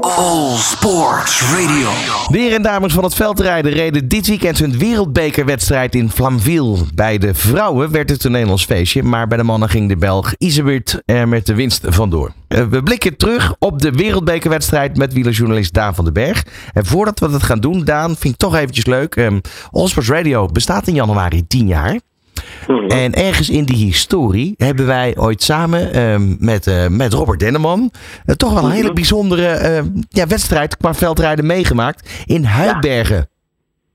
All Sports Radio. De heren en dames van het veldrijden reden dit weekend hun wereldbekerwedstrijd in Flamville. Bij de vrouwen werd het een Nederlands feestje, maar bij de mannen ging de Belg Isabert er met de winst vandoor. Eh, We blikken terug op de wereldbekerwedstrijd met wielerjournalist Daan van den Berg. En voordat we dat gaan doen, Daan, vind ik toch eventjes leuk. Um, All Sports Radio bestaat in januari 10 jaar. En ergens in die historie hebben wij ooit samen ehm, met, eh, met Robert Denneman eh, toch wel een hele bijzondere eh, ja, wedstrijd qua veldrijden meegemaakt in Huidbergen.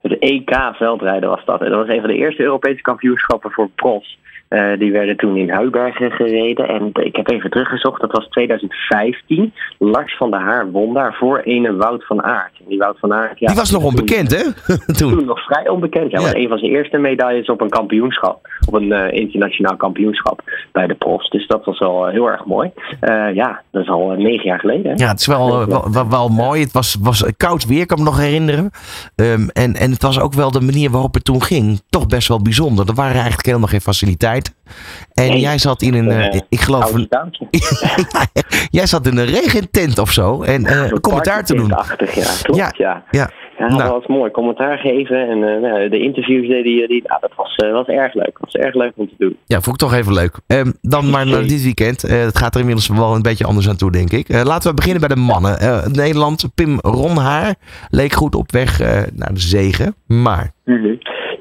Het EK veldrijden was dat. En dat was een van de eerste Europese kampioenschappen voor profs. Eh, die werden toen in Huibergen gereden. En ik heb even teruggezocht, dat was 2015. Lars van der Haar won daar voor ene Wout van Aert. En die Wout van Aert, ja, Die was nog toen- onbekend, hè? Toen Toen. nog vrij onbekend. Ja, Ja. was een van zijn eerste medailles op een kampioenschap. Op een eh, internationaal kampioenschap bij de profs. Dus dat was wel eh, heel erg mooi. Eh, ja, dat is al negen jaar geleden. hè? Ja, het is wel, wel, wel, wel mooi. Het was, was koud weer, kan ik me nog herinneren. Ehm, en, en het was ook wel de manier waarop het toen ging. Toch best wel bijzonder. Er waren eigenlijk helemaal geen faciliteiten. En Nee. jij zat in een, eh, Eh, ik geloof, een, jij zat in een regentent of zo. En eh, Een commentaar te doen. partytentachtig, ja. Klopt, Ja. ja. Ja, Ja, Nou. dat was mooi. Commentaar geven en eh, nou, de interviews die, die nou, dat was, eh, was erg leuk. was erg leuk om te doen. Ja, vond ik toch even leuk. Ehm, dan maar naar dit weekend. Eh, het gaat er inmiddels wel een beetje anders aan toe, denk ik. Eh, laten we beginnen bij de mannen. Eh, Nederland, Pim Ronhaar leek goed op weg eh, naar de zegen. Maar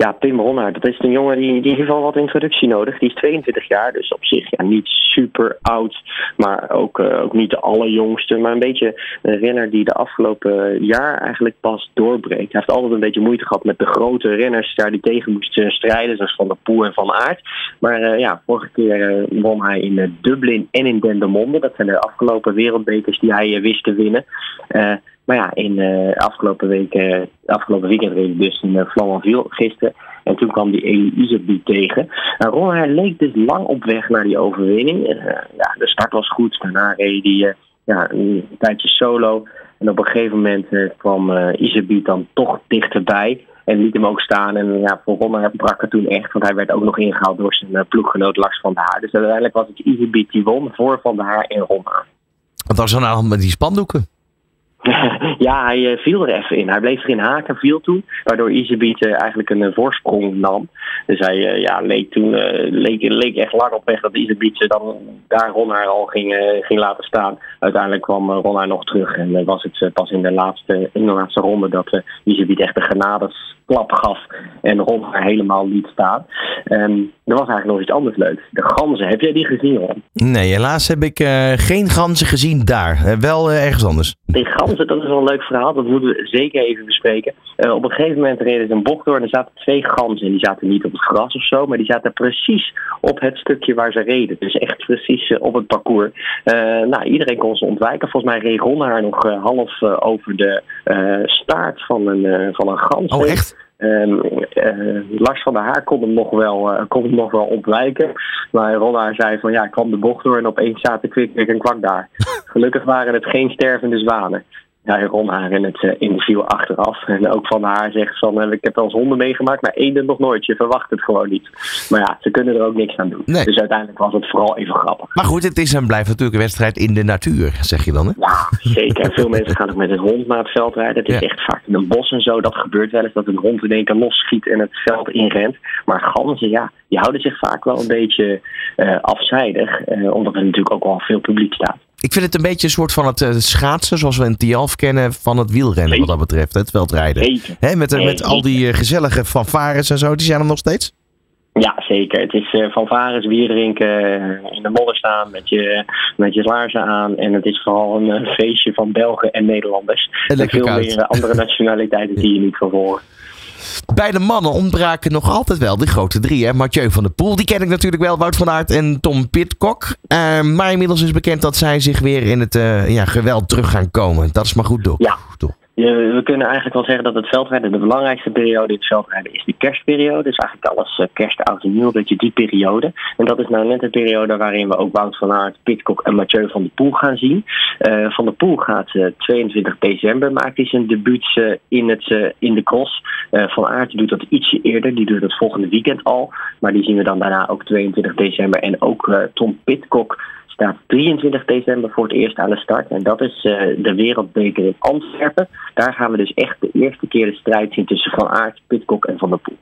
Ja, Pim Ronnaert, dat is een jongen die, in ieder geval wat introductie nodig. Die is 22 jaar, dus op zich ja, niet super oud, maar ook, eh, ook niet de allerjongste. Maar een beetje een renner die de afgelopen jaar eigenlijk pas doorbreekt. Hij heeft altijd een beetje moeite gehad met de grote renners daar die tegen moesten strijden, zoals Van der Poel en Van Aert. Maar eh, ja, vorige keer eh, won hij in Dublin en in Dendermonde. Dat zijn de afgelopen wereldbekers die hij wist te winnen. Eh, maar ja, in eh afgelopen week, eh, afgelopen weekend reed dus in uh, Flamanville gisteren. En toen kwam die Iserby tegen. En Ronhaar leek dus lang op weg naar die overwinning. Eh, ja, de start was goed. Daarna reed hij eh, ja, een tijdje solo. En op een gegeven moment eh, kwam eh Iserby dan toch dichterbij. En liet hem ook staan. En ja, voor Ronhaar brak het toen echt. Want hij werd ook nog ingehaald door zijn eh, ploeggenoot Lars van der Haar. Dus uiteindelijk was het Iserby die won voor Van der Haar en Ronhaar. wat was er nou met die spandoeken? ja, hij eh, viel er even in. Hij bleef erin haken, viel toen. Waardoor Iserbiet eh, eigenlijk een eh, voorsprong nam. Dus hij ja, leek toen leek, leek echt lang op weg dat Iserbiet ze dan daar Ronhaar al ging, ging laten staan. Uiteindelijk kwam uh, Ronhaar nog terug. En uh, was het uh, pas in de laatste, in de laatste ronde dat uh, echt een genadesklap gaf. En Ronhaar helemaal liet staan. Um, er was eigenlijk nog iets anders leuks. De ganzen, heb jij die gezien Ron? Nee, helaas heb ik uh, geen ganzen gezien daar. Uh, wel uh, ergens anders. Die ganzen, dat is wel een leuk verhaal. Dat moeten we zeker even bespreken. Op een gegeven moment reden ze een bocht door en er zaten twee ganzen. En die zaten niet op het gras of zo, maar die zaten precies op het stukje waar ze reden. Dus echt precies op het parcours. Nou, iedereen kon ze ontwijken. Volgens mij reed Ron haar nog uh, half over de staart van een, van een gans. Oh, echt? Um, uh, Lars van der Haar kon hem nog wel, uh, kon hem nog wel ontwijken. Maar Ronhaar zei van ja, ik kwam de bocht door en opeens zaten kwik en kwak daar. Gelukkig waren het geen stervende zwanen. Ja, Ronhaar in het uh, interview achteraf. En ook van haar zegt van ik heb wel eens honden meegemaakt, maar één nog nooit. Je verwacht het gewoon niet. Maar ja, ze kunnen er ook niks aan doen. Nee. Dus uiteindelijk was het vooral even grappig. Maar goed, het is en blijft natuurlijk een wedstrijd in de natuur, zeg je dan hè? Ja, zeker. Veel mensen gaan ook met een hond naar het veld rijden. Het is ja. echt vaak in een bos en zo. Dat gebeurt wel eens dat een hond in één keer losschiet en het veld inrent. Maar ganzen, ja, die houden zich vaak wel een beetje uh, afzijdig. Uh, omdat er natuurlijk ook al veel publiek staat. Ik vind het een beetje een soort van het uh, schaatsen, zoals we in Tialf kennen, van het wielrennen wat dat betreft, het veldrijden. He, met, uh, met al die uh, gezellige fanfares en zo, die zijn er nog steeds? Ja, zeker. Het is uh, fanfares, bier drinken, in de modder staan met je, met je laarzen aan. En het is vooral een feestje van Belgen en Nederlanders. En, en veel koud. meer andere nationaliteiten die je niet van horen. Bij de mannen ontbraken nog altijd wel de grote drie. Hè? Mathieu van der Poel, die ken ik natuurlijk wel. Wout van Aert en Tom Pitcock. Uh, maar inmiddels is bekend dat zij zich weer in het uh, ja, geweld terug gaan komen. Dat is maar goed, toch? Ja. Je- we kunnen eigenlijk wel zeggen dat het veldrijden, de belangrijkste periode in het veldrijden, is de kerstperiode. Dus eigenlijk alles eh, kerst, oud en nieuw, een beetje die periode. En dat is nou net de periode waarin we ook Wout van Aert, Pitcock en Mathieu van der Poel gaan zien. Eh, van der Poel gaat eh, 22 december, maakt hij zijn debuut eh, in, het, eh, in de cross. Eh, van Aert doet dat ietsje eerder, die doet het volgende weekend al. Maar die zien we dan daarna ook 22 december. En ook eh, Tom Pitcock staat 23 december voor het eerst aan de start. En dat is eh, de Wereldbeker in Antwerpen. Daar gaan we dus echt de eerste keer de strijd zien tussen Van Aert, Pitcock en Van der Poel.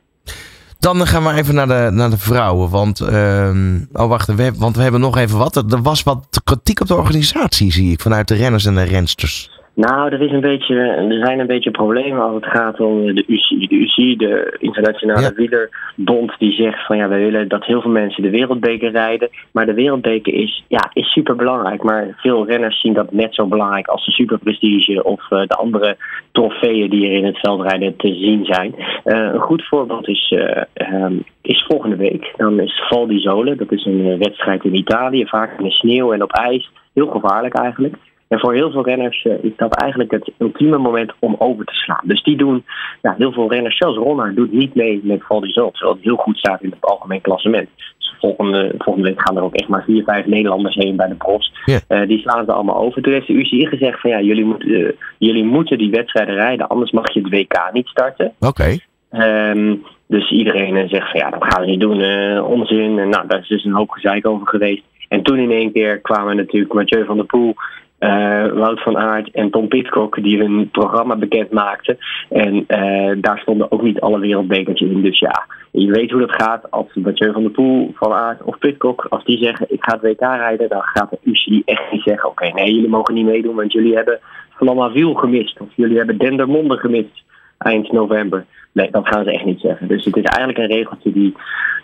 Dan gaan we even naar de, naar de vrouwen. Want, ehm, oh wacht, we, want we hebben nog even wat. Er was wat kritiek op de organisatie, zie ik, vanuit de renners en de rensters. Nou, er, is een beetje, er zijn een beetje problemen als het gaat om de UCI. De UCI, de Internationale Ja. Wielerbond, die zegt van ja, we willen dat heel veel mensen de wereldbeker rijden. Maar de wereldbeker is, ja, is super belangrijk. Maar veel renners zien dat net zo belangrijk als de superprestige of eh, de andere trofeeën die er in het veldrijden te zien zijn. Eh, een goed voorbeeld is, eh, ehm, is volgende week. Dan is Val di Sole, dat is een wedstrijd in Italië, vaak in de sneeuw en op ijs. Heel gevaarlijk eigenlijk. En voor heel veel renners eh, is dat eigenlijk het ultieme moment om over te slaan. Dus die doen, ja, heel veel renners, zelfs Ronner, doet niet mee met Val di Sole, terwijl het heel goed staat in het algemeen klassement. Dus volgende, volgende week gaan er ook echt maar vier, vijf Nederlanders heen bij de profs. Eh, die slaan ze allemaal over. Toen heeft de UCI gezegd van ja, jullie moeten, eh, jullie moeten die wedstrijden rijden, anders mag je het WK niet starten. Oké. Ehm, dus iedereen zegt van ja, dat gaan we niet doen, onzin. En nou, daar is dus een hoop gezeik over geweest. En toen in één keer kwamen natuurlijk Mathieu van der Poel, eh, Wout van Aert en Tom Pitcock die hun programma bekend maakten. En eh, daar stonden ook niet alle wereldbekers in. Dus ja, je weet hoe dat gaat. Als Mathieu van der Poel, Van Aert of Pitcock, als die zeggen ik ga het WK rijden, dan gaat de UCI echt niet zeggen oké, nee, jullie mogen niet meedoen, want jullie hebben Flamanville gemist. Of jullie hebben Dendermonde gemist eind november. Nee, dat gaan ze echt niet zeggen. Dus het is eigenlijk een regeltje die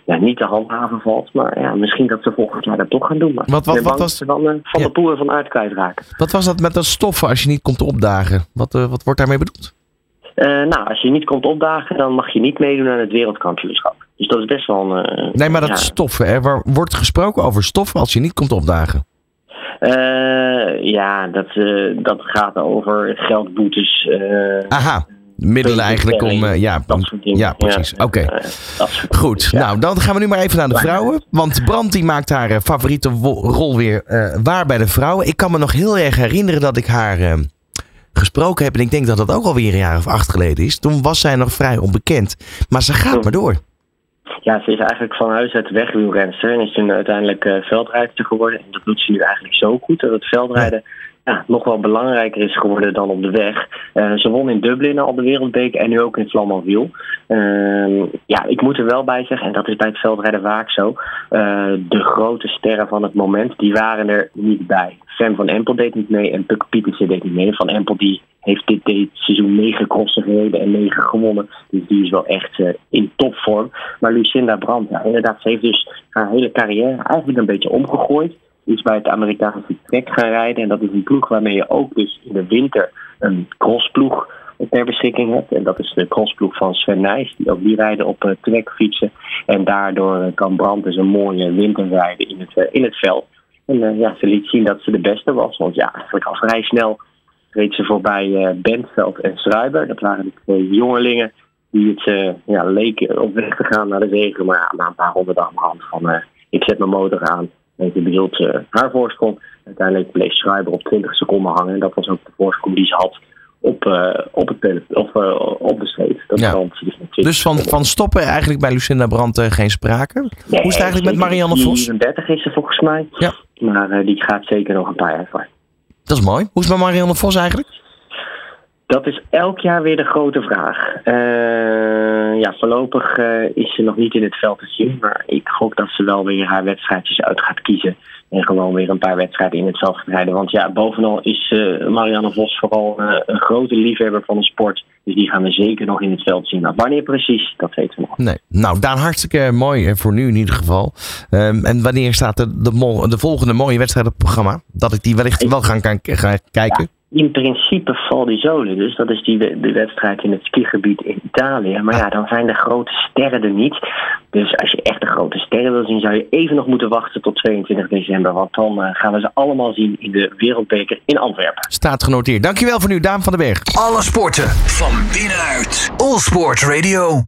ja, niet te handhaven valt. Maar ja, misschien dat ze volgend jaar dat toch gaan doen. Maar Wat- wat- wat was- dan eh, Van Ja. de Poel en Van Aert kwijtraken. Wat was dat met dat stoffen als je niet komt opdagen? Wat, eh, wat wordt daarmee bedoeld? Eh, nou, als je niet komt opdagen, dan mag je niet meedoen aan het wereldkampioenschap. Dus dat is best wel een... Nee, maar dat ja. stoffen. Er waar- wordt gesproken over stoffen als je niet komt opdagen. Ja, dat, dat gaat over geldboetes. Aha. Middelen eigenlijk om. eh, ja, ja, precies. Oké. Goed, nou dan gaan we nu maar even naar de vrouwen. Want Brandt die maakt haar eh, favoriete rol weer eh, waar bij de vrouwen. Ik kan me nog heel erg herinneren dat ik haar gesproken heb. En ik denk dat dat ook alweer een jaar of acht geleden is. Toen was zij nog vrij onbekend. Maar ze gaat maar door. Ja, ze is eigenlijk van huis uit wegwielrenster en is toen uiteindelijk veldrijdster geworden. En dat doet ze nu eigenlijk zo goed dat het veldrijden ja. Nog wel belangrijker is geworden dan op de weg. Eh, ze won in Dublin al de wereldbeker en nu ook in Flamanville. Ehm ja, ik moet er wel bij zeggen, en dat is bij het veldrijden vaak zo, eh, de grote sterren van het moment, die waren er niet bij. Sam van Empel deed niet mee en Puk Pietersen deed niet mee. Van Empel die heeft dit, dit seizoen negen crossen gereden en negen gewonnen. Dus die is wel echt eh, in topvorm. Maar Lucinda Brandt, ja, inderdaad, ze heeft dus haar hele carrière eigenlijk een beetje omgegooid. Is bij het Amerikaanse trek gaan rijden. En dat is een ploeg waarmee je ook dus in de winter een crossploeg ter beschikking hebt. En dat is de crossploeg van Sven. Die ook die rijden op uh, trekfietsen. En daardoor uh, kan Brandt dus een mooie winter rijden in het, uh, in het veld. En ja, ze liet zien dat ze de beste was. Want ja, eigenlijk al vrij snel reed ze voorbij Bentveld en Schreiber. Dat waren de twee jongelingen die het uh, ja, leken op weg te gaan naar de zegen. Maar ja, na een paar ronden dacht hand van ik zet mijn motor aan. En ze behield uh, haar voorsprong. Uiteindelijk bleef Schreiber op 20 seconden hangen. En dat was ook de voorsprong die ze had op, uh, op, het, of, uh, op de streep. Dat ja. dus, dus van, van stoppen eigenlijk bij Lucinda Brandt uh, geen sprake? Nee, Hoe is het eigenlijk met Marianne Vos? 34 is ze volgens mij. Ja. Maar die gaat zeker nog een paar jaar voor. Dat is mooi. Hoe is het met Marianne Vos eigenlijk? Dat is elk jaar weer de grote vraag. Uh, ja, voorlopig uh, is ze nog niet in het veld te zien. Maar ik gok dat ze wel weer haar wedstrijdjes uit gaat kiezen. En gewoon weer een paar wedstrijden in het veld gaat rijden. Want ja, bovenal is uh, Marianne Vos vooral een grote liefhebber van de sport. Dus die gaan we zeker nog in het veld zien. Maar wanneer precies, dat weten we nog. Nee. Nou, Daan, hartstikke mooi voor nu in ieder geval. Um, en wanneer staat de, de, de, volgende mooie wedstrijd op het programma? Dat ik die wellicht wel ga, ga kijken? Ja. In principe Val di Sole. Dus dat is die, de wedstrijd in het skigebied in Italië. Maar ja, dan zijn de grote sterren er niet. Dus als je echt de grote sterren wil zien, zou je even nog moeten wachten tot 22 december. Want dan uh, gaan we ze allemaal zien in de Wereldbeker in Antwerpen. Staat genoteerd. Dankjewel voor nu, Daan van den Berg. Alle sporten van binnenuit. All Sport Radio.